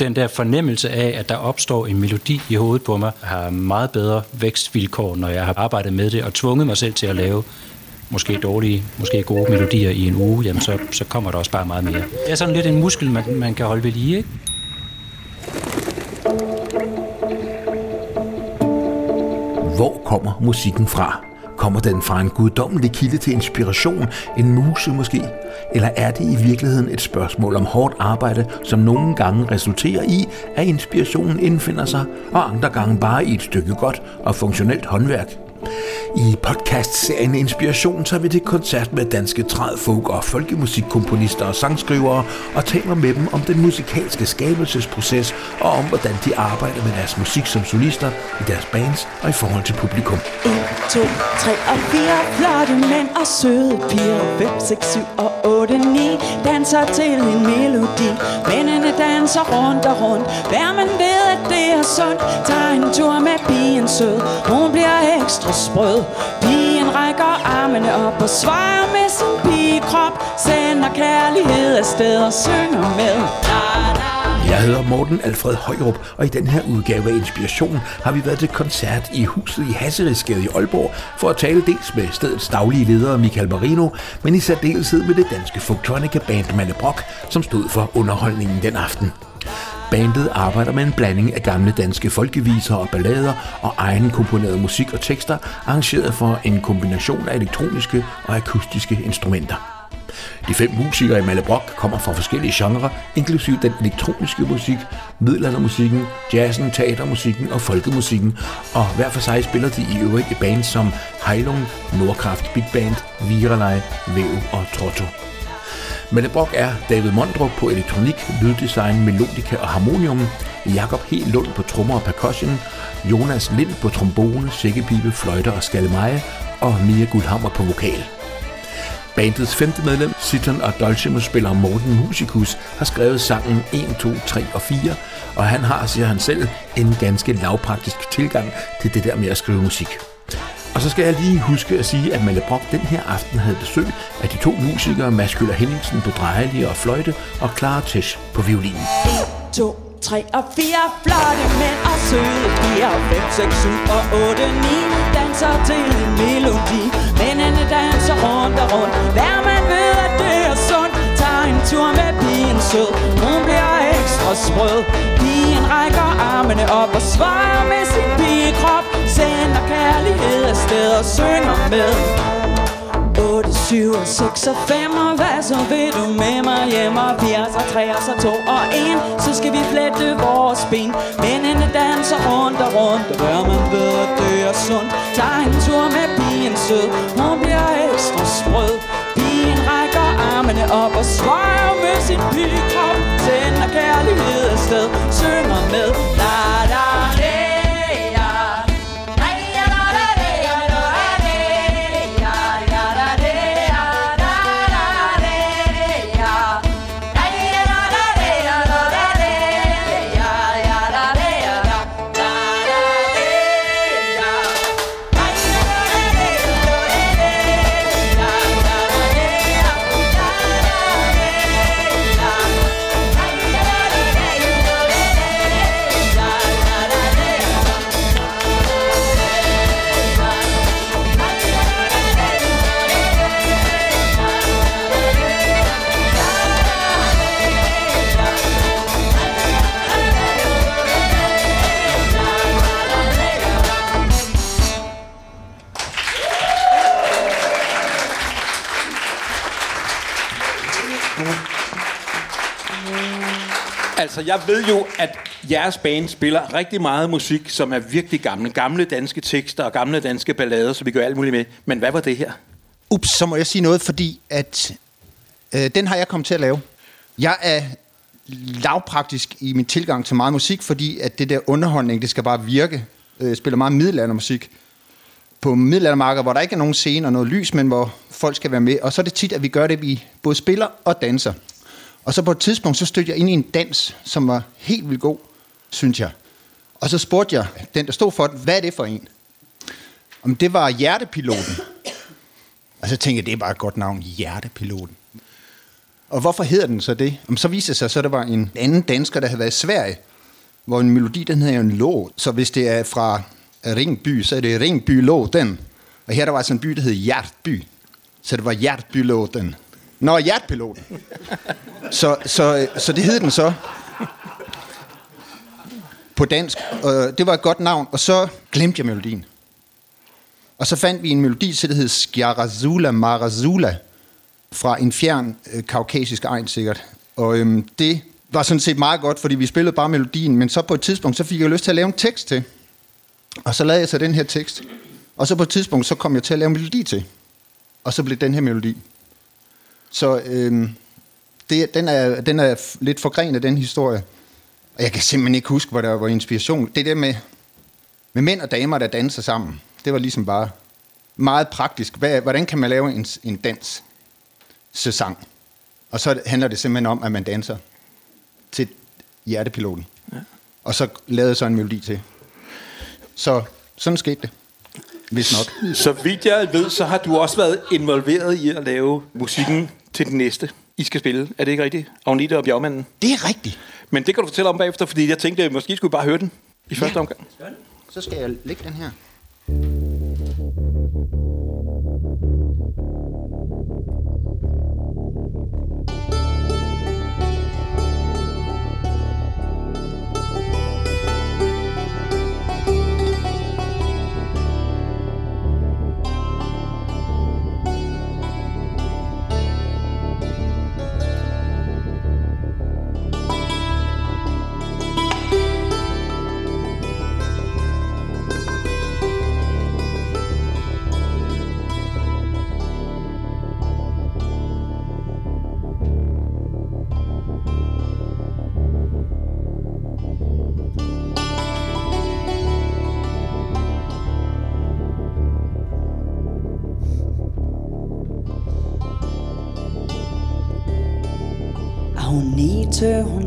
den der fornemmelse af, at der opstår en melodi i hovedet på mig, har meget bedre vækstvilkår, når jeg har arbejdet med det og tvunget mig selv til at lave måske dårlige, måske gode melodier i en uge, jamen så, så kommer der også bare meget mere. Det er sådan lidt en muskel, man, man kan holde ved lige, ikke? Hvor kommer musikken fra? Kommer den fra en guddommelig kilde til inspiration, en muse måske? Eller er det i virkeligheden et spørgsmål om hårdt arbejde, som nogle gange resulterer i, at inspirationen indfinder sig, og andre gange bare i et stykke godt og funktionelt håndværk? I podcastserien Inspiration tager vi til koncert med danske træd, folk og folkemusikkomponister og sangskrivere og taler med dem om den musikalske skabelsesproces og om hvordan de arbejder med deres musik som solister i deres bands og i forhold til publikum. 1, 2, 3 og 4 Flotte mænd og søde piger. 5, 6, 7 og 8, 9 Danser til en melodi. Mændene danser rundt og rundt. Hver man ved at det er sundt. Tag en tur med pigen sød. Hun bliver ekstra sprød Pigen rækker armene op og svarer med sin pigekrop Sender kærlighed afsted og synger med. Jeg hedder Morten Alfred Højrup, og i den her udgave af Inspiration har vi været til koncert i huset i Hasseridsgade i Aalborg for at tale dels med stedets daglige leder Michael Marino, men i særdeleshed med det danske folktronica band Malle Brock, som stod for underholdningen den aften. Bandet arbejder med en blanding af gamle danske folkeviser og ballader og egen komponeret musik og tekster, arrangeret for en kombination af elektroniske og akustiske instrumenter. De fem musikere i Mallebrok kommer fra forskellige genrer, inklusiv den elektroniske musik, middelaldermusikken, jazzen, teatermusikken og folkemusikken, og hver for sig spiller de i øvrigt i bands som Heilung, Nordkraft Big Band, Viralej, Væv og Trotto. Mallebrok er David Mondrup på elektronik, lyddesign, melodika og harmonium, Jakob H. Lund på trommer og percussion, Jonas Lind på trombone, sækkepipe, fløjter og skalmeje, og Mia Guldhammer på vokal. Bandets femte medlem, Siton og Dulcimer-spiller Morten Musicus, har skrevet sangen 1, 2, 3 og 4, og han har, siger han selv, en ganske lavpraktisk tilgang til det der med at skrive musik. Og så skal jeg lige huske at sige, at Malle Brock den her aften havde besøg af de to musikere, Mads Køller Henningsen på drejelige og fløjte, og Clara Tesch på violin. 1, 2, 3 og 4 Flotte mænd og søde piger. 5, 6, 7 og 8, 9 Danser til en melodi. Mændene danser rundt og rundt. Hver man ved at det er sundt. Tager en tur med pigen sød. Hun bliver ekstra sprød. Pigen rækker armene op og svarer med sin og synger med. 8, 7 og 6 og 5 Og hvad så vil du med mig? Hjem Og 80 og 3 og så 2 og 1 Så skal vi flette vores ben. Mændene danser rundt og rundt. Og hør man ved at dø er sundt. Tag en tur med pigen sød. Hun bliver ekstra sprød. Pigen rækker armene op Og svarer med sin pigekrop Sender kærlighed afsted Synger med. La la la. Altså, jeg ved jo, at jeres band spiller rigtig meget musik, som er virkelig gamle. Gamle danske tekster og gamle danske ballader, så vi gør alt muligt med. Men hvad var det her? Ups, så må jeg sige noget, fordi at øh, den har jeg kommet til at lave. Jeg er lavpraktisk i min tilgang til meget musik, fordi at det der underholdning, det skal bare virke. Jeg spiller meget middelaldermusik på middelaldermarkedet, hvor der ikke er nogen scene og noget lys, men hvor folk skal være med. Og så er det tit, at vi gør det, vi både spiller og danser. Og så på et tidspunkt, så stødte jeg ind i en dans, som var helt vildt god, synes jeg. Og så spurgte jeg den, der stod for den, hvad er det for en? Om det var hjertepiloten. Og så tænkte jeg, det er bare et godt navn, hjertepiloten. Og hvorfor hedder den så det? Om så viser det sig, så der var en anden dansker, der havde været i Sverige, hvor en melodi, den hedder jo en låt. Så hvis det er fra Ringby, så er det Ringby låten. Og her der var altså en by, der hed Hjertby. Så det var Hjertby låten. Nå, Hjertpiloten. Så, så, så det hed den så på dansk. Og det var et godt navn, og så glemte jeg melodien. Og så fandt vi en melodi, så det hed Skjarazula Marazula, fra en fjern øh, kaukasisk egen sikkert. Og øhm, det var sådan set meget godt, fordi vi spillede bare melodien, men så på et tidspunkt, så fik jeg lyst til at lave en tekst til. Og så lavede jeg så den her tekst. Og så på et tidspunkt, så kom jeg til at lave en melodi til. Og så blev den her melodi. Så øhm, det, den, er, den er lidt forgrenet, den historie. Og jeg kan simpelthen ikke huske, hvor der var inspiration. Det der med, med mænd og damer, der danser sammen, det var ligesom bare meget praktisk. Hvad, hvordan kan man lave en, en dans? sang. Og så handler det simpelthen om, at man danser til hjertepiloten. Ja. Og så lavede så en melodi til. Så sådan skete det. Hvis nok. Så vidt jeg ved, så har du også været involveret i at lave musikken til den næste, I skal spille. Er det ikke rigtigt? Agnete og Bjergmanden. Det er rigtigt. Men det kan du fortælle om bagefter, fordi jeg tænkte, at måske skulle vi bare høre den i første ja. omgang. Så skal jeg lægge den her.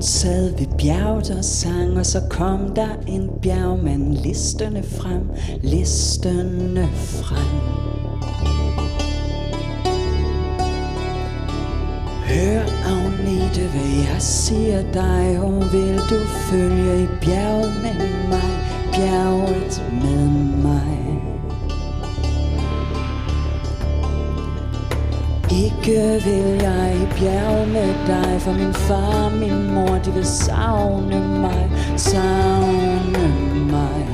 Sad ved bjerget og sang, og så kom der en bjergmand listende frem, listende frem. Hør Agnete, hvad jeg siger dig, og vil du følge i bjerget med mig, bjerget med mig. Ikke vil jeg i bjerg med dig For min far og min mor De vil savne mig Savne mig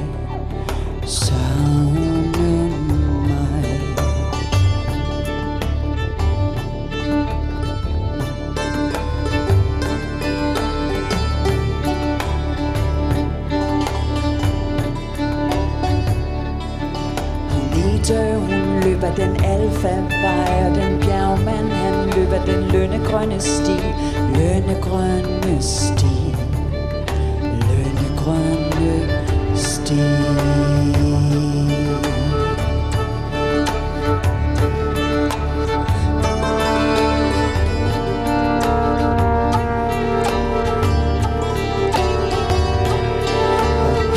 Savne mig. Hun Anita, hun løber den alfa-vej løber den lønnegrønne sti. Lønnegrønne sti. Lønnegrønne sti.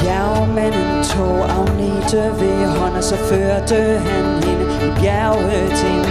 Bjergmanden tog Agnete ved hånd, og så førte han hende i bjerget til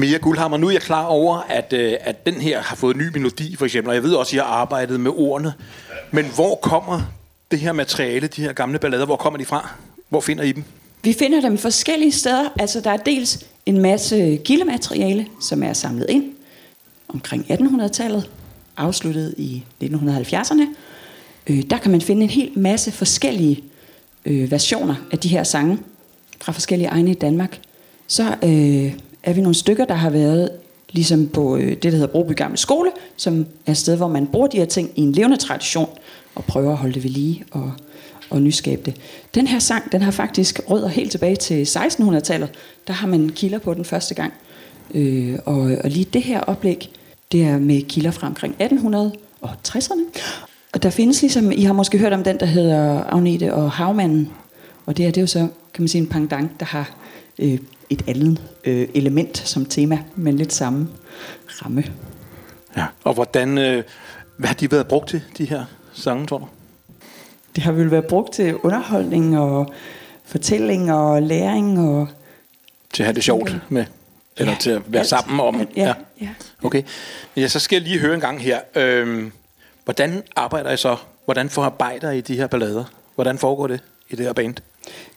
Mia Guldhammer, nu er jeg klar over, at, øh, at den her har fået ny melodi, for eksempel, og jeg ved også, at I har arbejdet med ordene. Men hvor kommer det her materiale, de her gamle ballader, hvor kommer de fra? Hvor finder I dem? Vi finder dem forskellige steder. Altså, der er dels en masse kildemateriale, som er samlet ind omkring 1800-tallet, afsluttet i 1970'erne. Øh, der kan man finde en hel masse forskellige øh, versioner af de her sange fra forskellige egne i Danmark. Så øh, er vi nogle stykker, der har været ligesom på øh, det, der hedder Broby Gamle Skole, som er et sted, hvor man bruger de her ting i en levende tradition og prøver at holde det ved lige og, og nyskabe det. Den her sang, den har faktisk rødder helt tilbage til 1600-tallet. Der har man kilder på den første gang. Øh, og, og lige det her oplæg, det er med kilder fra omkring 1860'erne. Og der findes ligesom, I har måske hørt om den, der hedder Agnete og Havmanden. Og det er, det er jo så, kan man sige, en pangdang, der har øh, et andet øh, element som tema, men lidt samme ramme. Ja. Og hvordan, øh, hvad har de været brugt til, de her sange, tror du? Det har vel været brugt til underholdning og fortælling og læring og... Til at have det sjovt med? Eller Ja, til at være alt. sammen om? Ja, ja. Okay. Ja, så skal jeg lige høre en gang her. Øhm, hvordan arbejder I så? Hvordan forarbejder I de her ballader? Hvordan foregår det i det her band?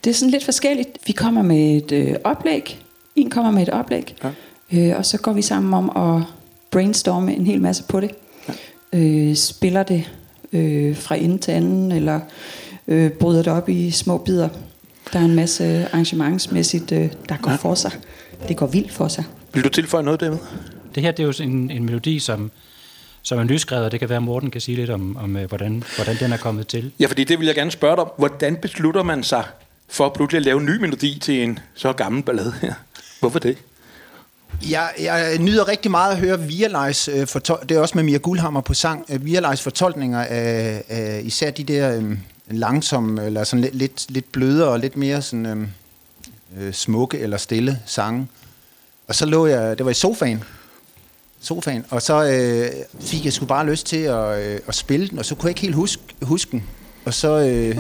Det er sådan lidt forskelligt. Vi kommer med et øh, oplæg. En kommer med et oplæg. Ja. Øh, og så går vi sammen om at brainstorme en hel masse på det. Ja. Øh, spiller det øh, fra ende til anden, eller øh, bryder det op i små bidder. Der er en masse arrangementsmæssigt, øh, der går ja. for sig. Det går vildt for sig. Vil du tilføje noget, David? Det her det er jo en, en melodi, som, som er nyskrevet, og det kan være, at Morten kan sige lidt om, om øh, hvordan, hvordan den er kommet til. Ja, fordi det vil jeg gerne spørge dig om. Hvordan beslutter man sig for pludselig at lave en ny melodi til en så gammel ballade her? Hvorfor det? Jeg, jeg nyder rigtig meget at høre Vialejs, øh, fortol- det er også med Mia Guldhammer på sang, øh, Vialejs fortolkninger af, af især de der øh, langsomme, eller sådan lidt, lidt, lidt blødere og lidt mere sådan, øh, øh, smukke eller stille sange. Og så lå jeg, det var i sofaen, sofaen og så øh, fik jeg sgu bare lyst til at, øh, at spille den, og så kunne jeg ikke helt huske, huske den. Og så, øh,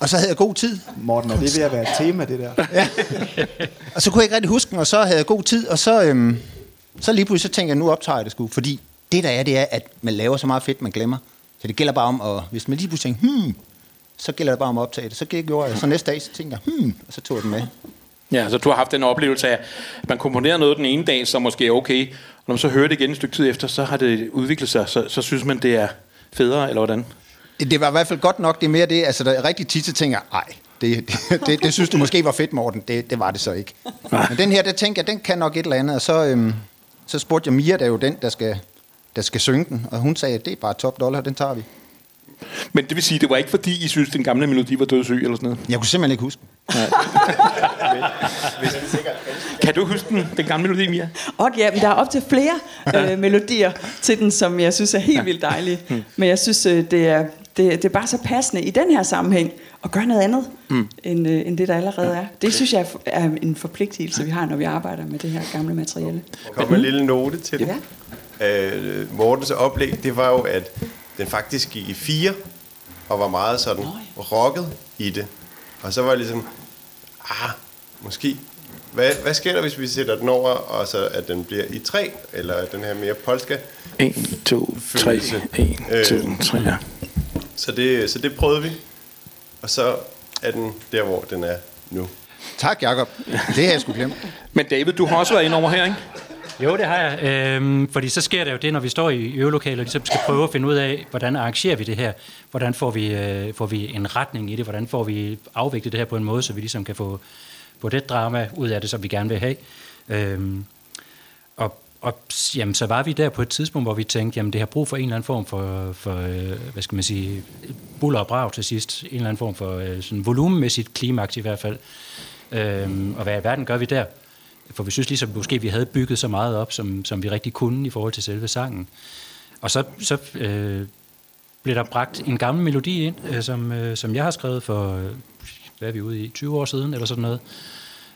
og så havde jeg god tid. Morten, er det ved at være et tema, det der? Og så kunne jeg ikke rigtig huske den, og så havde jeg god tid, og så, øhm, så lige pludselig så tænkte jeg, nu optager jeg det sgu. Fordi det der er, det er, at man laver så meget fedt, man glemmer. Så det gælder bare om, at hvis man lige pludselig tænker, hmm, så gælder det bare om at optage det. Så gjorde jeg, så næste dag, så tænkte jeg, hmm, og så tog jeg den med. Ja, så du har haft den oplevelse af, at man komponerer noget den ene dag, som måske er okay, og når man så hører det igen et stykke tid efter, så har det udviklet sig, så, så synes man, det er federe, eller hvordan? Det var i hvert fald godt nok, det er mere det, altså der er rigtig tit, så tænker jeg, ej, det, det, det, det, synes du måske var fedt, Morten. Det, det var det så ikke. Men den her, der tænker jeg, den kan nok et eller andet, og så, øhm, så spurgte jeg Mia, der er jo den, der skal, der skal synge den, og hun sagde, det er bare top dollar, den tager vi. Men det vil sige, det var ikke fordi, I synes, den gamle melodi var dødssyg eller sådan noget? Jeg kunne simpelthen ikke huske den. Kan du huske den, den gamle melodi, Mia? Og ja, men der er op til flere øh, melodier til den, som jeg synes er helt vildt dejlige. Men jeg synes, øh, det, er, det, det er bare så passende i den her sammenhæng at gøre noget andet, mm. end, øh, end det, der allerede er. Det synes jeg er, en forpligtelse, vi har, når vi arbejder med det her gamle materiale. Kom en lille note til det. Ja. Øh, Mortens oplæg, det var jo, at den faktisk gik i fire, og var meget sådan rocket i det. Og så var jeg ligesom, ah, måske, hvad, hvad sker der, hvis vi sætter den over, og så at den bliver i tre, eller at den her mere polska? 1, 2, 3, 1, 2, 3, ja. Så det, så det prøvede vi, og så er den der, hvor den er nu. Tak, Jacob. Det har jeg sgu glemt. Men David, du har også været inde over her, ikke? Jo, det har jeg. Øhm, fordi så sker der jo det, når vi står i øvelokalet og ligesom skal prøve at finde ud af, hvordan arrangerer vi det her? Hvordan får vi, øh, får vi en retning i det? Hvordan får vi afviklet det her på en måde, så vi ligesom kan få, få det drama ud af det, som vi gerne vil have? Øhm, og og jamen, så var vi der på et tidspunkt, hvor vi tænkte, jamen det har brug for en eller anden form for, for øh, hvad skal man sige, buller og brav til sidst. En eller anden form for øh, sådan volumenmæssigt klimaks i hvert fald. Øhm, og hvad i verden gør vi der? For vi synes ligesom, måske vi havde bygget så meget op, som, som vi rigtig kunne i forhold til selve sangen. Og så, så øh, blev der bragt en gammel melodi ind, øh, som, øh, som jeg har skrevet for, øh, hvad er vi ude i, 20 år siden, eller sådan noget,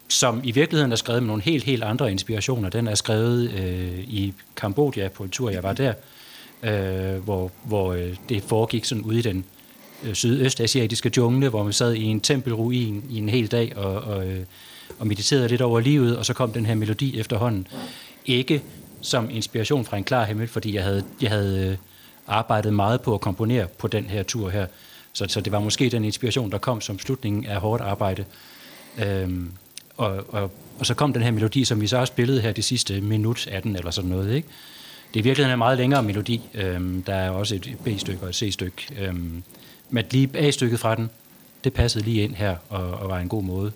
som i virkeligheden er skrevet med nogle helt, helt andre inspirationer. Den er skrevet øh, i Kambodja på en tur, jeg var der, øh, hvor, hvor øh, det foregik sådan ude i den øh, sydøstasiatiske jungle, hvor man sad i en tempelruin i en hel dag og, og, øh, og mediterede lidt over livet, og så kom den her melodi efterhånden. Ikke som inspiration fra en klar himmel, fordi jeg havde, jeg havde øh, arbejdet meget på at komponere på den her tur her. Så, så det var måske den inspiration, der kom som slutningen af hårdt arbejde. Øhm, og, og, og så kom den her melodi, som vi så har spillet her det sidste minut 18 eller sådan noget. Ikke? Det er virkelig en meget længere melodi. Øhm, der er også et B-stykke og et C-stykke. Øhm, men lige A-stykket fra den, det passede lige ind her og, og var en god måde.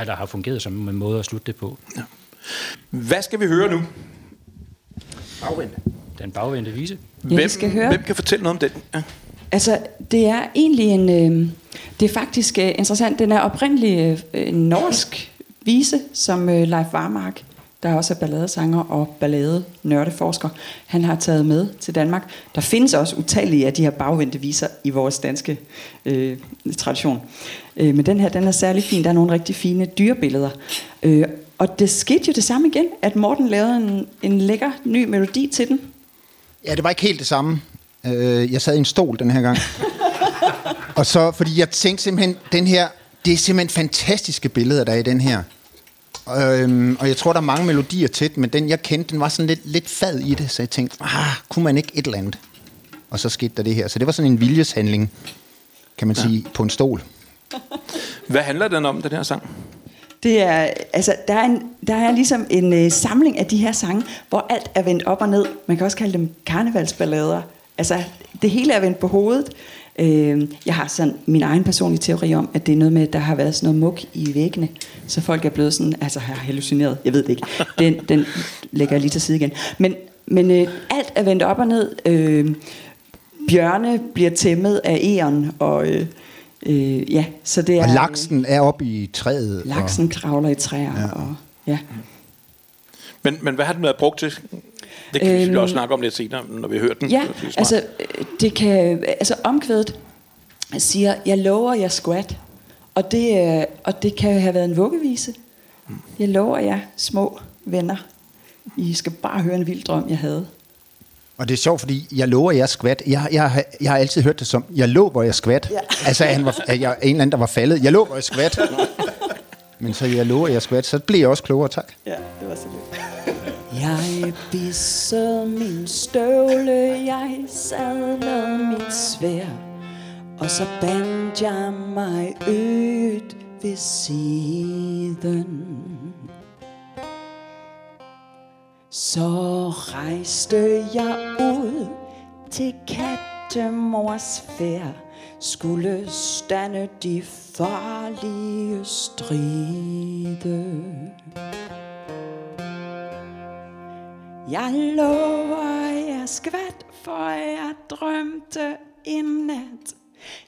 Eller har fungeret som en måde at slutte det på. Ja. Hvad skal vi høre nu? Bagvendte. Den bagvendte vise. Ja, hvem, skal høre. hvem kan fortælle noget om den? Ja. Altså, det er egentlig en... Øh, det er faktisk øh, interessant. Den er oprindelig øh, en norsk vise, som øh, Leif Varmark, der også er balladesanger og ballade nørdeforsker, han har taget med til Danmark. Der findes også utallige af de her bagvendte viser i vores danske øh, tradition. Øh, men den her, den er særlig fin. Der er nogle rigtig fine dyrebilleder. Øh, og det skete jo det samme igen, at Morten lavede en, en lækker ny melodi til den. Ja, det var ikke helt det samme. Øh, jeg sad i en stol den her gang. og så, fordi jeg tænkte simpelthen, den her, det er simpelthen fantastiske billeder, der er i den her. Øhm, og jeg tror, der er mange melodier til den, men den jeg kendte, den var sådan lidt, lidt fad i det, så jeg tænkte, ah, kunne man ikke et eller andet? Og så skete der det her. Så det var sådan en viljeshandling, kan man ja. sige, på en stol. Hvad handler den om, den her sang? Det er, altså, der er, en, der er ligesom en øh, samling af de her sange, hvor alt er vendt op og ned. Man kan også kalde dem karnevalsballader. Altså, det hele er vendt på hovedet. Øh, jeg har sådan min egen personlige teori om, at det er noget med, at der har været sådan noget muk i væggene, så folk er blevet sådan, altså har hallucineret, jeg ved det ikke. Den, den lægger jeg lige til side igen. Men, men øh, alt er vendt op og ned. Øh, bjørne bliver tæmmet af æren, og øh, øh, ja, så det er... Og laksen er oppe i træet. Laksen og... kravler i træer, ja. og ja. Men, men hvad har den været brugt til? Det kan øhm, vi også snakke om lidt senere, når vi hører den. Ja, det altså, det kan, altså omkvædet siger, jeg lover jer squat. Og det, og det kan have været en vuggevise. Jeg lover jer små venner. I skal bare høre en vild drøm, jeg havde. Og det er sjovt, fordi jeg lover jer skvat. Jeg, jeg, jeg har altid hørt det som, jeg lå, hvor jeg skvat. Ja. Altså, han var, jeg, en eller anden, der var faldet. Jeg lå, hvor jeg skvat. Men så jeg lover jer skvat, så bliver jeg også klogere, tak. Ja, det var så lidt. Jeg bissede min støvle, jeg sadlede mit svær, og så bandt jeg mig ud ved siden. Så rejste jeg ud til kattemors fær, skulle stande de farlige stride. Jeg lover jeg skvat, for jeg drømte en nat.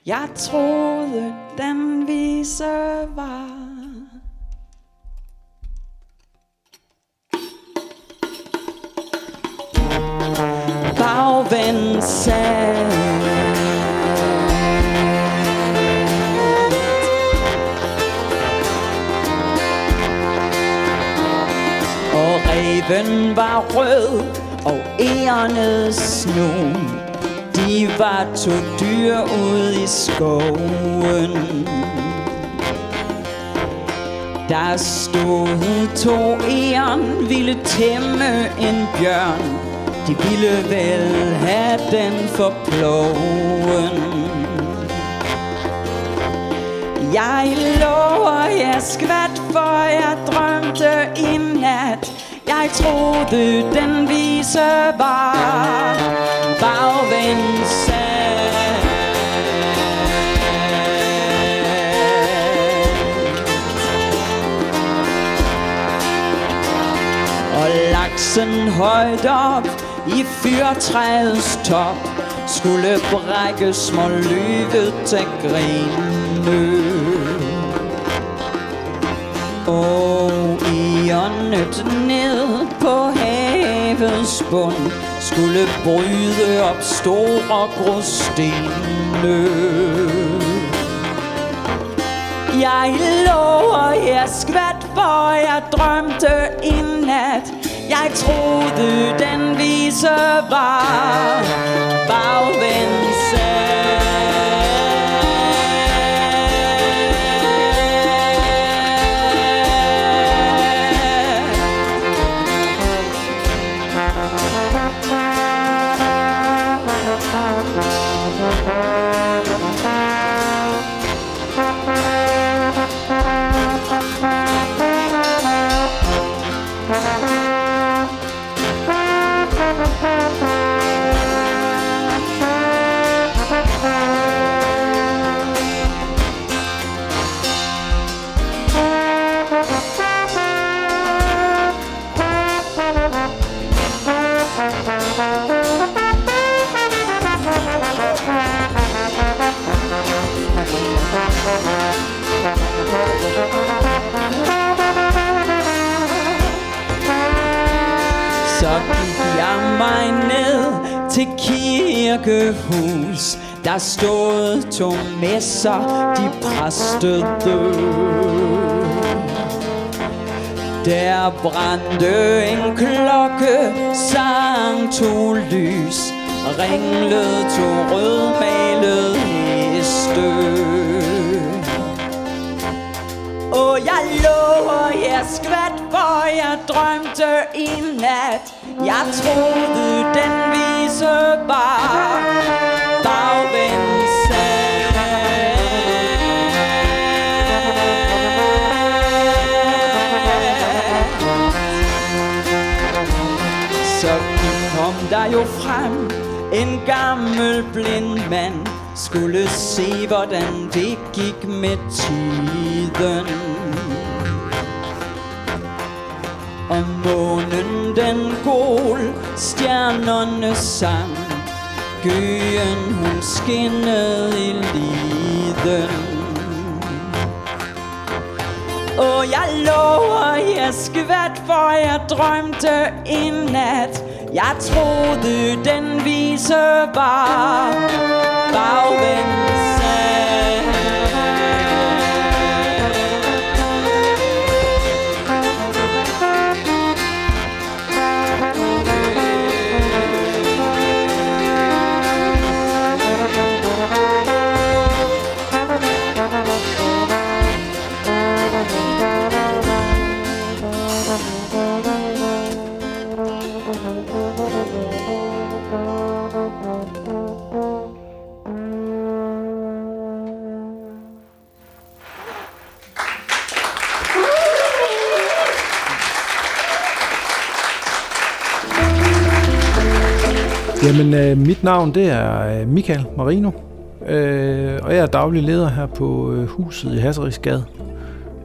Jeg troede, den vise var. Bagvendt sag. Reven var rød, og ærerne snu. De var to dyr ude i skoven. Der stod to æren, ville tæmme en bjørn. De ville vel have den for ploven. Jeg lover jeg skvat, for jeg drømte i nat jeg troede den vise var bagvendt Og laksen højt op i fyrtræets top Skulle brække små lyve til grine hjørnet ned på havets bund Skulle bryde op store grostene Jeg lover jer skvat, for jeg drømte en nat. Jeg troede den vise var bagvendt. Så gik jeg mig ned til kirkehus. Der stod to messer, de præstede Der brændte en klokke, sang to lys Ringlede to rødmalede heste og jeg lover og jeg skvat, for jeg drømte i nat. Jeg troede den vise var bagvendt Så kom der jo frem en gammel blind mand. Skulle se, hvordan det gik med tiden. Og månen den gol, stjernerne sang. Gøen hun skinnede i liden. Og jeg lover, jeg skvat, for jeg drømte en nat. Jeg troede, den vise var Jamen, øh, mit navn det er øh, Michael Marino, øh, og jeg er daglig leder her på øh, huset i Hasserigsgade.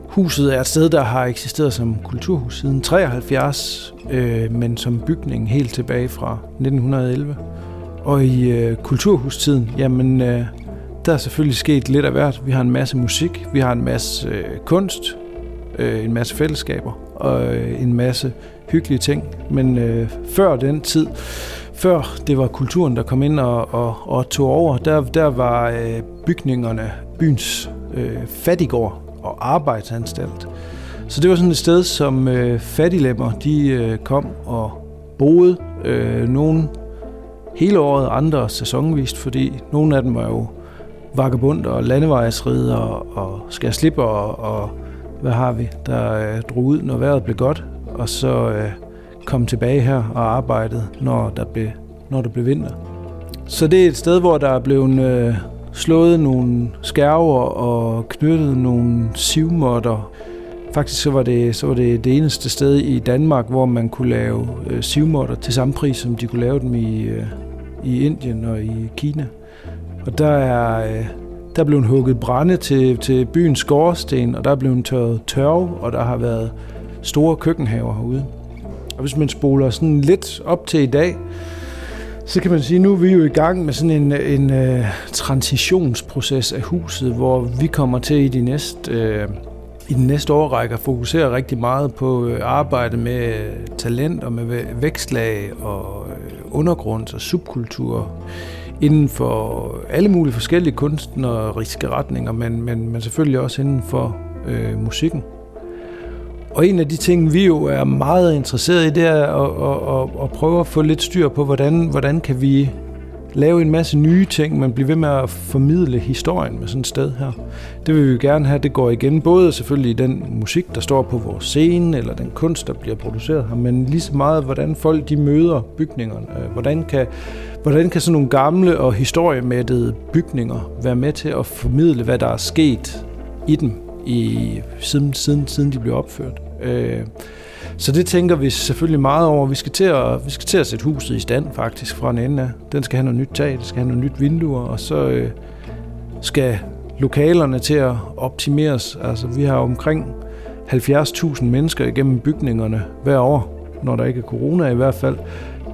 Huset er et sted, der har eksisteret som kulturhus siden 73, øh, men som bygning helt tilbage fra 1911. Og i øh, kulturhustiden, jamen, øh, der er selvfølgelig sket lidt af hvert. Vi har en masse musik, vi har en masse øh, kunst, øh, en masse fællesskaber og øh, en masse hyggelige ting. Men øh, før den tid, før det var kulturen, der kom ind og, og, og tog over, der, der var øh, bygningerne byens øh, fattigård og arbejdsanstalt. Så det var sådan et sted, som øh, fattiglemmer, de øh, kom og boede. Øh, nogle hele året, andre sæsonvist, fordi nogle af dem var jo vagabunder og landevejsrider og skal slippe og, og hvad har vi, der øh, drog ud, når vejret blev godt, og så øh, kom tilbage her og arbejdede, når der blev, når der blev vinter. Så det er et sted, hvor der er blevet øh, slået nogle skærver og knyttet nogle sivmåtter. Faktisk så var, det, så var det det eneste sted i Danmark, hvor man kunne lave øh, sivmåtter til samme pris, som de kunne lave dem i, øh, i Indien og i Kina. Og der er, øh, der er blevet hugget brænde til, til byens skorsten, og der er blevet tørret tørv, og der har været store køkkenhaver herude. Og hvis man spoler sådan lidt op til i dag, så kan man sige, at nu er vi jo i gang med sådan en, en uh, transitionsproces af huset, hvor vi kommer til i de næste, uh, i den næste årrække at fokusere rigtig meget på uh, arbejde med talent og med vækstlag og uh, undergrunds- og subkultur inden for alle mulige forskellige kunstneriske retninger, men, men, men selvfølgelig også inden for uh, musikken. Og en af de ting, vi jo er meget interesseret i, det er at, at, at, at prøve at få lidt styr på, hvordan, hvordan kan vi lave en masse nye ting, men blive ved med at formidle historien med sådan et sted her. Det vil vi gerne have, det går igen, både selvfølgelig i den musik, der står på vores scene, eller den kunst, der bliver produceret her, men lige så meget, hvordan folk de møder bygningerne. Hvordan kan, hvordan kan sådan nogle gamle og historiemættede bygninger være med til at formidle, hvad der er sket i dem, i, siden, siden, siden de blev opført. Øh, Så det tænker vi selvfølgelig meget over. Vi skal til at, vi skal til at sætte huset i stand faktisk fra en ende af. Den skal have noget nyt tag, det skal have noget nyt vinduer, og så øh, skal lokalerne til at optimeres. Altså vi har omkring 70.000 mennesker igennem bygningerne hver år, når der ikke er corona i hvert fald.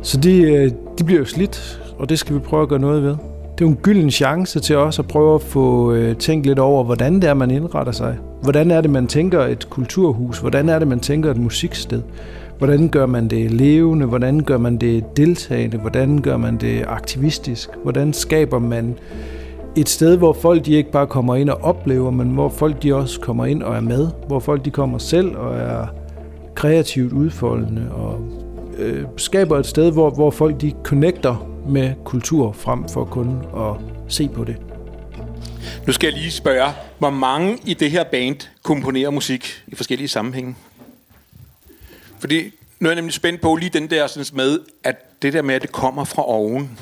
Så de, øh, de bliver jo slidt, og det skal vi prøve at gøre noget ved. Det er en gylden chance til os at prøve at få øh, tænkt lidt over, hvordan det er, man indretter sig. Hvordan er det, man tænker et kulturhus? Hvordan er det, man tænker et musiksted? Hvordan gør man det levende? Hvordan gør man det deltagende? Hvordan gør man det aktivistisk? Hvordan skaber man et sted, hvor folk de ikke bare kommer ind og oplever, men hvor folk de også kommer ind og er med? Hvor folk de kommer selv og er kreativt udfoldende og øh, skaber et sted, hvor, hvor folk de connecter med kultur frem for kun at se på det. Nu skal jeg lige spørge, hvor mange i det her band komponerer musik i forskellige sammenhænge? Fordi nu er jeg nemlig spændt på lige den der sådan med, at det der med, at det kommer fra oven.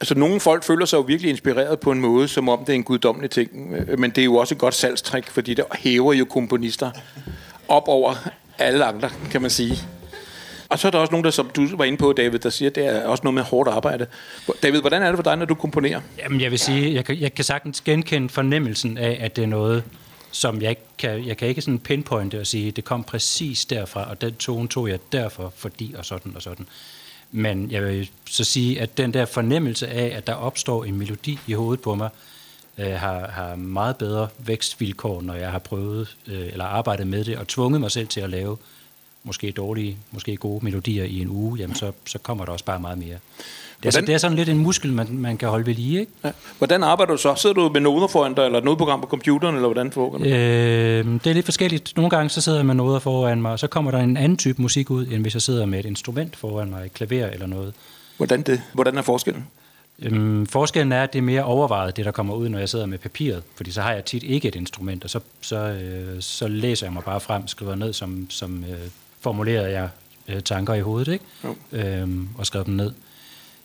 Altså nogle folk føler sig jo virkelig inspireret på en måde, som om det er en guddommelig ting. Øh, men det er jo også et godt salgstrik, fordi det hæver jo komponister op over alle andre, kan man sige. Og så er der også nogen, der, som du var inde på, David, der siger, at det er også noget med hårdt arbejde. David, hvordan er det for dig, når du komponerer? Jamen, jeg vil sige, jeg kan, jeg kan sagtens genkende fornemmelsen af, at det er noget, som jeg ikke kan, jeg kan ikke sådan pinpointe og sige, det kom præcis derfra, og den tone tog jeg derfor, fordi og sådan og sådan. Men jeg vil så sige, at den der fornemmelse af, at der opstår en melodi i hovedet på mig, øh, har, har meget bedre vækstvilkår, når jeg har prøvet øh, eller arbejdet med det, og tvunget mig selv til at lave måske dårlige, måske gode melodier i en uge, jamen så, så kommer der også bare meget mere. Det er, så, det er sådan lidt en muskel, man, man kan holde ved lige, ikke? Ja. Hvordan arbejder du så? Sidder du med noder foran dig, eller et nodeprogram på computeren, eller hvordan foregår det? Øh, det er lidt forskelligt. Nogle gange så sidder jeg med noder foran mig, og så kommer der en anden type musik ud, end hvis jeg sidder med et instrument foran mig, et klaver eller noget. Hvordan, det, hvordan er forskellen? Øhm, forskellen er, at det er mere overvejet, det der kommer ud, når jeg sidder med papiret. Fordi så har jeg tit ikke et instrument, og så, så, øh, så læser jeg mig bare frem, skriver ned, som, som øh, formulerede jeg øh, tanker i hovedet, ikke? Øhm, og skrev dem ned.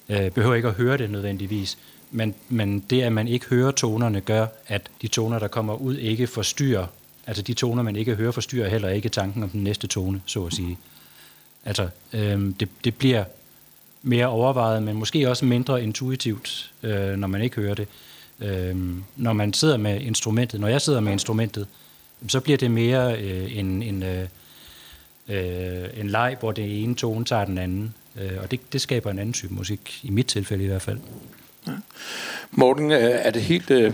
Øh, behøver ikke at høre det nødvendigvis, men, men det, at man ikke hører tonerne, gør, at de toner, der kommer ud, ikke forstyrrer. Altså de toner, man ikke hører, forstyrrer heller ikke tanken om den næste tone, så at sige. Altså, øhm, det, det bliver mere overvejet, men måske også mindre intuitivt, øh, når man ikke hører det. Øhm, når man sidder med instrumentet, når jeg sidder med instrumentet, så bliver det mere øh, en, en, øh, øh, en leg, hvor det ene tone tager den anden. Øh, og det, det skaber en anden type musik, i mit tilfælde i hvert fald. Ja. Morten, øh, er det helt... Øh,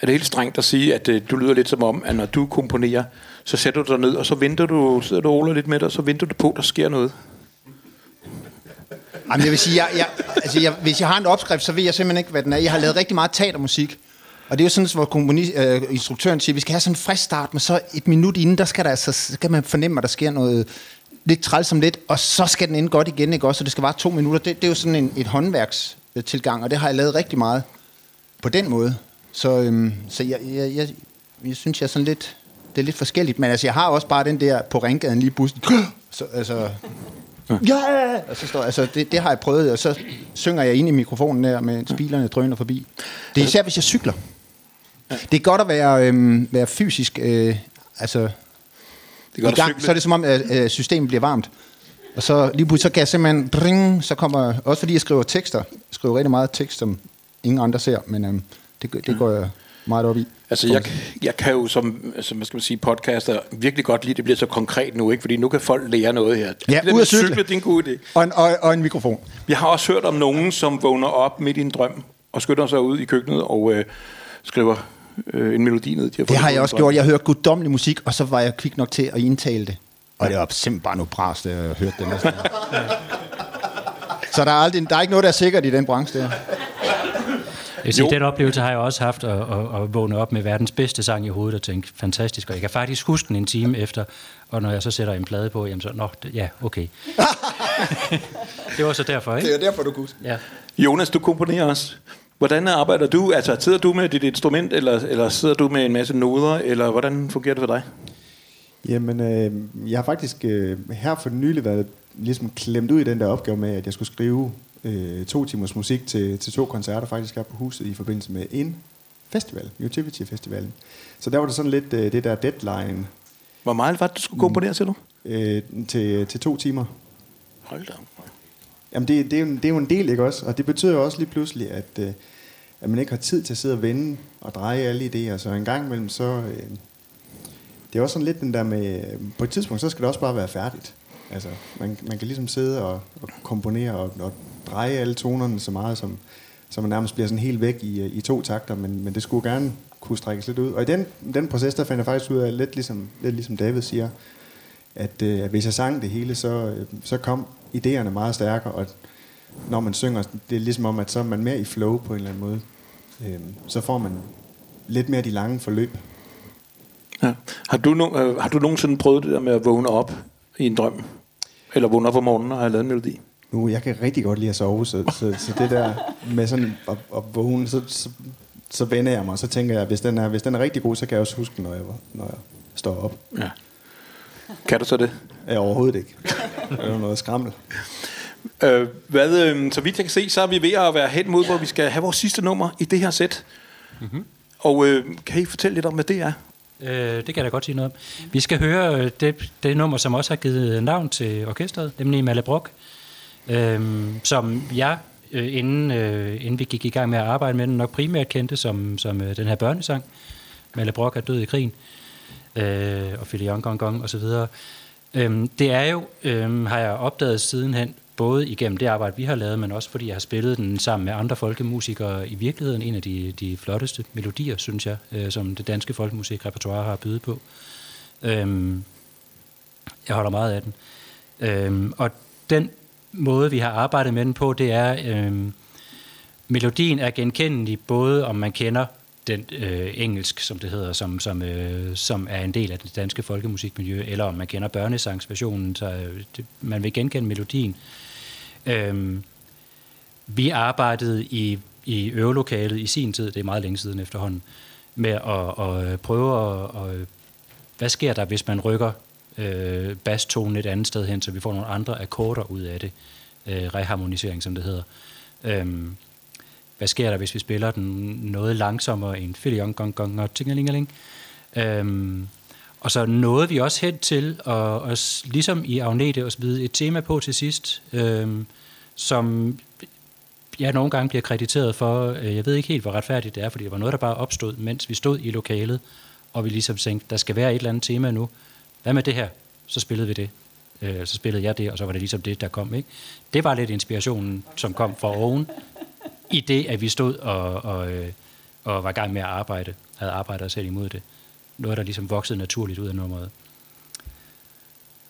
er det helt strengt at sige, at øh, du lyder lidt som om, at når du komponerer, så sætter du dig ned, og så venter du, sidder du og lidt med dig, og så venter du på, at der sker noget? Jamen, jeg vil sige, jeg, jeg, altså, jeg, hvis jeg har en opskrift, så ved jeg simpelthen ikke, hvad den er. Jeg har lavet rigtig meget teatermusik, og det er jo sådan, hvor komponi, øh, instruktøren siger, at vi skal have sådan en frisk start, men så et minut inden, der skal, der altså, skal man fornemme, at der sker noget lidt trælsom lidt, og så skal den ende godt igen, ikke også? Så det skal være to minutter. Det, det er jo sådan en, et håndværkstilgang, og det har jeg lavet rigtig meget på den måde. Så, øhm, så jeg, jeg, jeg, jeg synes, jeg er sådan lidt, det er lidt forskelligt, men altså, jeg har også bare den der på ringgaden lige bussen. Så, altså, ja! Og så står, altså, det, det har jeg prøvet, og så synger jeg ind i mikrofonen der, mens bilerne drøner forbi. Det er især, hvis jeg cykler. Det er godt at være, øhm, være fysisk, øh, altså, Det er godt i gang, så er det som om, at øh, systemet bliver varmt. Og så lige pludselig, så kan jeg simpelthen, bring, så kommer, også fordi jeg skriver tekster, jeg skriver rigtig meget tekst, som ingen andre ser, men øhm, det, det går jeg meget op i. Altså, jeg, jeg kan jo som, som hvad skal man sige, podcaster virkelig godt lide, det bliver så konkret nu, ikke? Fordi nu kan folk lære noget her. Ja, det ud at cykle. cykle, det er en god idé. Og en, og, og en mikrofon. Jeg har også hørt om nogen, som vågner op midt i en drøm, og skynder sig ud i køkkenet og øh, skriver øh, en melodi ned. De har Det har jeg også gjort. Jeg hørte guddommelig musik, og så var jeg kvik nok til at indtale det. Og det var simpelthen bare noget bras, da jeg hørte det næsten. Så der er, aldrig, der er ikke noget, der er sikkert i den branche der. Jeg vil sige, den oplevelse har jeg også haft, at, at, at vågne op med verdens bedste sang i hovedet og tænke, fantastisk. Og jeg kan faktisk huske den en time efter, og når jeg så sætter en plade på, jamen så, nå, det- ja, okay. det var så derfor, ikke? er derfor, du kunne. Ja. Jonas, du komponerer også. Hvordan arbejder du? Altså, sidder du med dit instrument, eller, eller sidder du med en masse noder, eller hvordan fungerer det for dig? Jamen, øh, jeg har faktisk øh, her for nylig været ligesom klemt ud i den der opgave med, at jeg skulle skrive øh, to timers musik til, til to koncerter faktisk her på huset i forbindelse med en festival, Utivity Festivalen. Så der var det sådan lidt øh, det der deadline Hvor meget var det, du skulle komponere, siger du? Øh, til, til to timer. Hold da. Jamen, det, det, er jo, det er jo en del, ikke også? Og det betyder jo også lige pludselig, at, øh, at man ikke har tid til at sidde og vende og dreje alle idéer. Så en gang imellem, så... Øh, det er også sådan lidt den der med... Øh, på et tidspunkt, så skal det også bare være færdigt. Altså, man, man kan ligesom sidde og, og komponere og, og dreje alle tonerne så meget, som, så man nærmest bliver sådan helt væk i, øh, i to takter, men, men det skulle gerne kunne strækkes lidt ud. Og i den, den proces, der fandt jeg faktisk ud af, lidt ligesom, lidt ligesom David siger, at, øh, at hvis jeg sang det hele, så, øh, så kom idéerne meget stærkere, og når man synger, det er ligesom om, at så er man mere i flow på en eller anden måde. Øh, så får man lidt mere de lange forløb. Ja. Har, du no, øh, har du nogensinde prøvet det der med at vågne op i en drøm? Eller vågne op om morgenen og have lavet en melodi? Nu, jeg kan rigtig godt lide at sove, så, så, så det der med sådan at, at vågne, så, så, så vender jeg mig, og så tænker jeg, hvis den, er, hvis den er rigtig god, så kan jeg også huske, når jeg, når jeg står op. Ja. Kan du så det? Jeg overhovedet ikke. Det er jo noget skrammel. Øh, hvad, øh, så vidt jeg kan se, så er vi ved at være hen mod, hvor vi skal have vores sidste nummer i det her sæt. Mm-hmm. Og øh, kan I fortælle lidt om, hvad det er? Øh, det kan jeg da godt sige noget om. Vi skal høre øh, det, det nummer, som også har givet navn til orkestret, nemlig Malebrock, øh, som jeg, øh, inden, øh, inden vi gik i gang med at arbejde med den, nok primært kendte som, som øh, den her børnesang. Malebrock er død i krigen, øh, og Filion Gong Gong osv. Øhm, det er jo, øhm, har jeg opdaget sidenhen, både igennem det arbejde, vi har lavet, men også fordi jeg har spillet den sammen med andre folkemusikere. I virkeligheden en af de, de flotteste melodier, synes jeg, øh, som det danske folkemusikrepertoire har at byde på. Øhm, jeg holder meget af den. Øhm, og den måde, vi har arbejdet med den på, det er, øhm, melodien er genkendelig, både om man kender den øh, engelsk, som det hedder, som, som, øh, som er en del af det danske folkemusikmiljø, eller om man kender børnesangsversionen, så øh, det, man vil genkende melodien. Øh, vi arbejdede i, i øvelokalet i sin tid, det er meget længe siden efterhånden, med at, at øh, prøve at, at, øh, hvad sker der, hvis man rykker øh, basstonen et andet sted hen, så vi får nogle andre akkorder ud af det. Øh, reharmonisering, som det hedder. Øh, hvad sker der, hvis vi spiller den noget langsommere end filion, gong, gong og tingelingeling. Øhm, og så nåede vi også hen til, og, og ligesom i Agnete og så videre, et tema på til sidst, øhm, som jeg nogle gange bliver krediteret for, øh, jeg ved ikke helt, hvor retfærdigt det er, fordi det var noget, der bare opstod, mens vi stod i lokalet, og vi ligesom tænkte, der skal være et eller andet tema nu. Hvad med det her? Så spillede vi det. Øh, så spillede jeg det, og så var det ligesom det, der kom. Ikke? Det var lidt inspirationen, som kom fra oven, i det, at vi stod og, og, øh, og var i gang med at arbejde, havde arbejdet os selv imod det. Noget, der ligesom voksede naturligt ud af nummeret.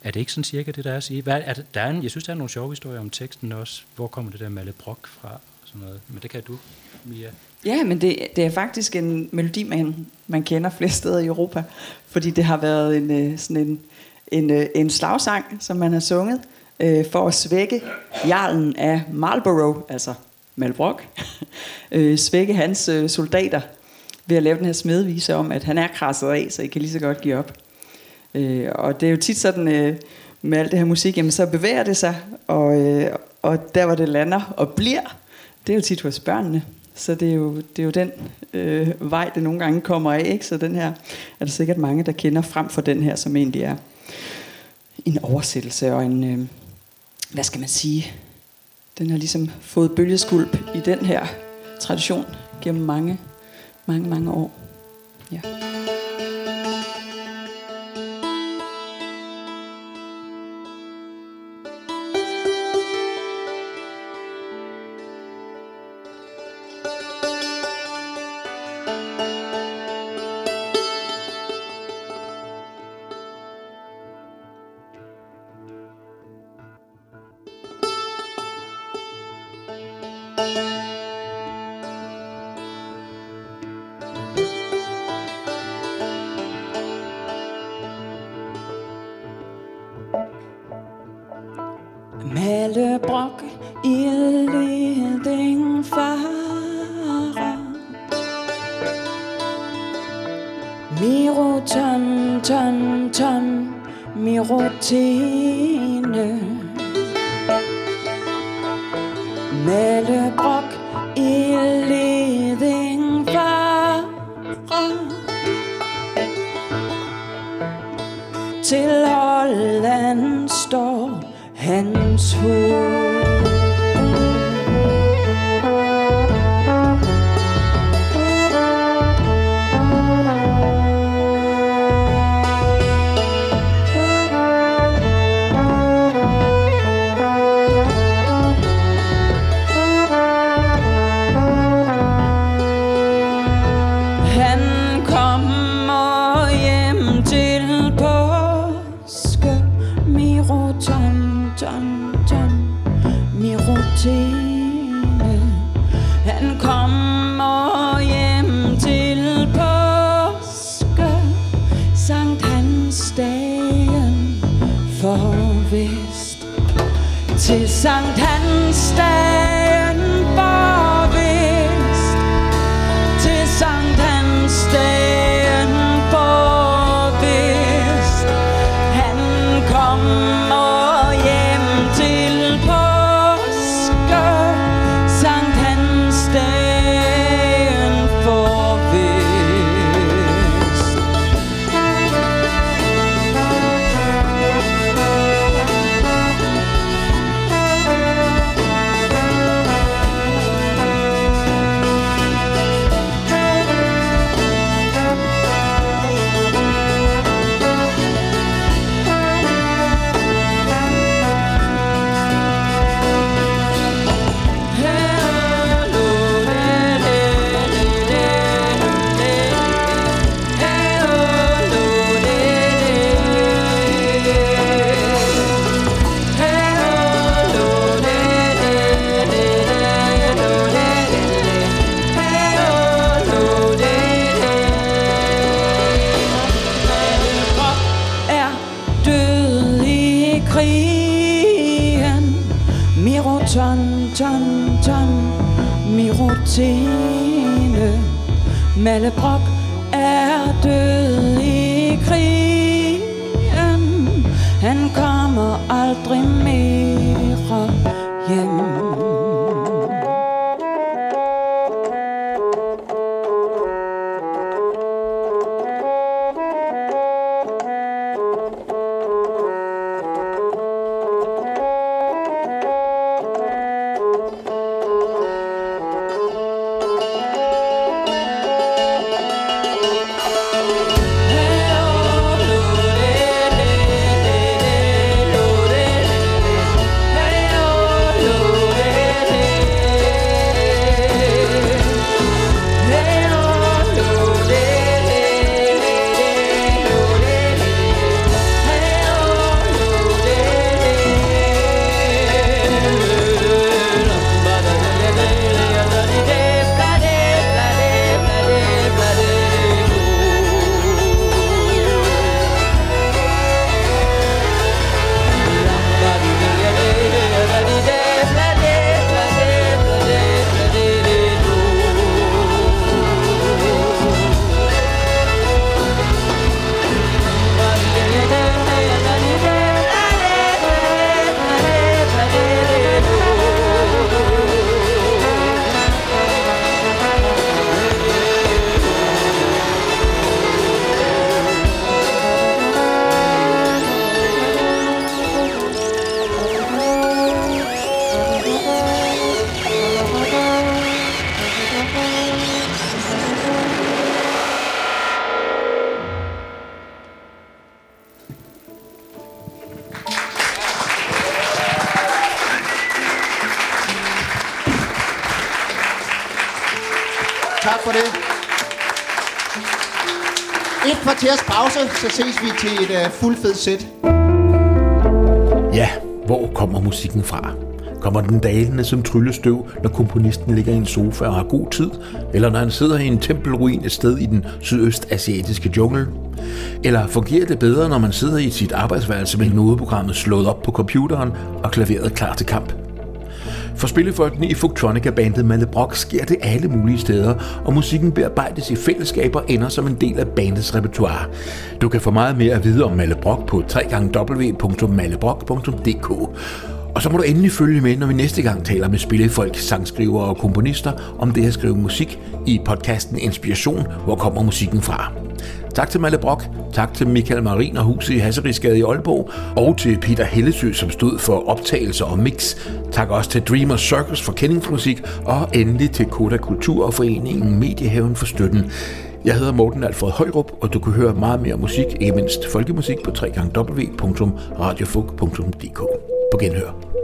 Er det ikke sådan cirka det, der er at sige? Hvad, er der er en, jeg synes, der er nogle sjove historier om teksten også. Hvor kommer det der Malle Brock fra? Og sådan noget. Men det kan du, Mia. Ja, men det, det er faktisk en melodi, man, man kender flere steder i Europa, fordi det har været en, øh, sådan en, en, øh, en slagsang, som man har sunget øh, for at svække jarlen af Marlborough, altså Malbrok, øh, svække hans øh, soldater ved at lave den her smedvise om, at han er krasset af, så I kan lige så godt give op. Øh, og det er jo tit sådan øh, med alt det her musik, jamen så bevæger det sig, og, øh, og der hvor det lander og bliver, det er jo tit hos børnene. Så det er jo, det er jo den øh, vej, det nogle gange kommer af. Ikke? Så den her er der sikkert mange, der kender frem for den her, som egentlig er en oversættelse og en, øh, hvad skal man sige, den har ligesom fået bølgeskulp i den her tradition gennem mange, mange, mange år. Ja. Tak for det. Et kvarters pause, så ses vi til et øh, uh, fuldfedt sæt. Ja, hvor kommer musikken fra? Kommer den dalende som tryllestøv, når komponisten ligger i en sofa og har god tid? Eller når han sidder i en tempelruin et sted i den sydøstasiatiske jungle? Eller fungerer det bedre, når man sidder i sit arbejdsværelse med nodeprogrammet slået op på computeren og klaveret klar til kamp? For spillefolkene i Fugtronica-bandet Malle Brock sker det alle mulige steder, og musikken bearbejdes i fællesskaber og ender som en del af bandets repertoire. Du kan få meget mere at vide om Malle Brock på www.mallebrock.dk. Og så må du endelig følge med, når vi næste gang taler med spillefolk, sangskrivere og komponister om det at skrive musik i podcasten Inspiration, hvor kommer musikken fra. Tak til Malle Brock, tak til Michael Marin og huset i Hasserigsgade i Aalborg, og til Peter Hellesø, som stod for optagelser og mix. Tak også til Dreamer Circus for kendingsmusik, og endelig til Koda Kultur og Foreningen Mediehaven for støtten. Jeg hedder Morten Alfred Højrup, og du kan høre meget mere musik, ikke mindst folkemusik, på www.radiofug.dk. På genhør.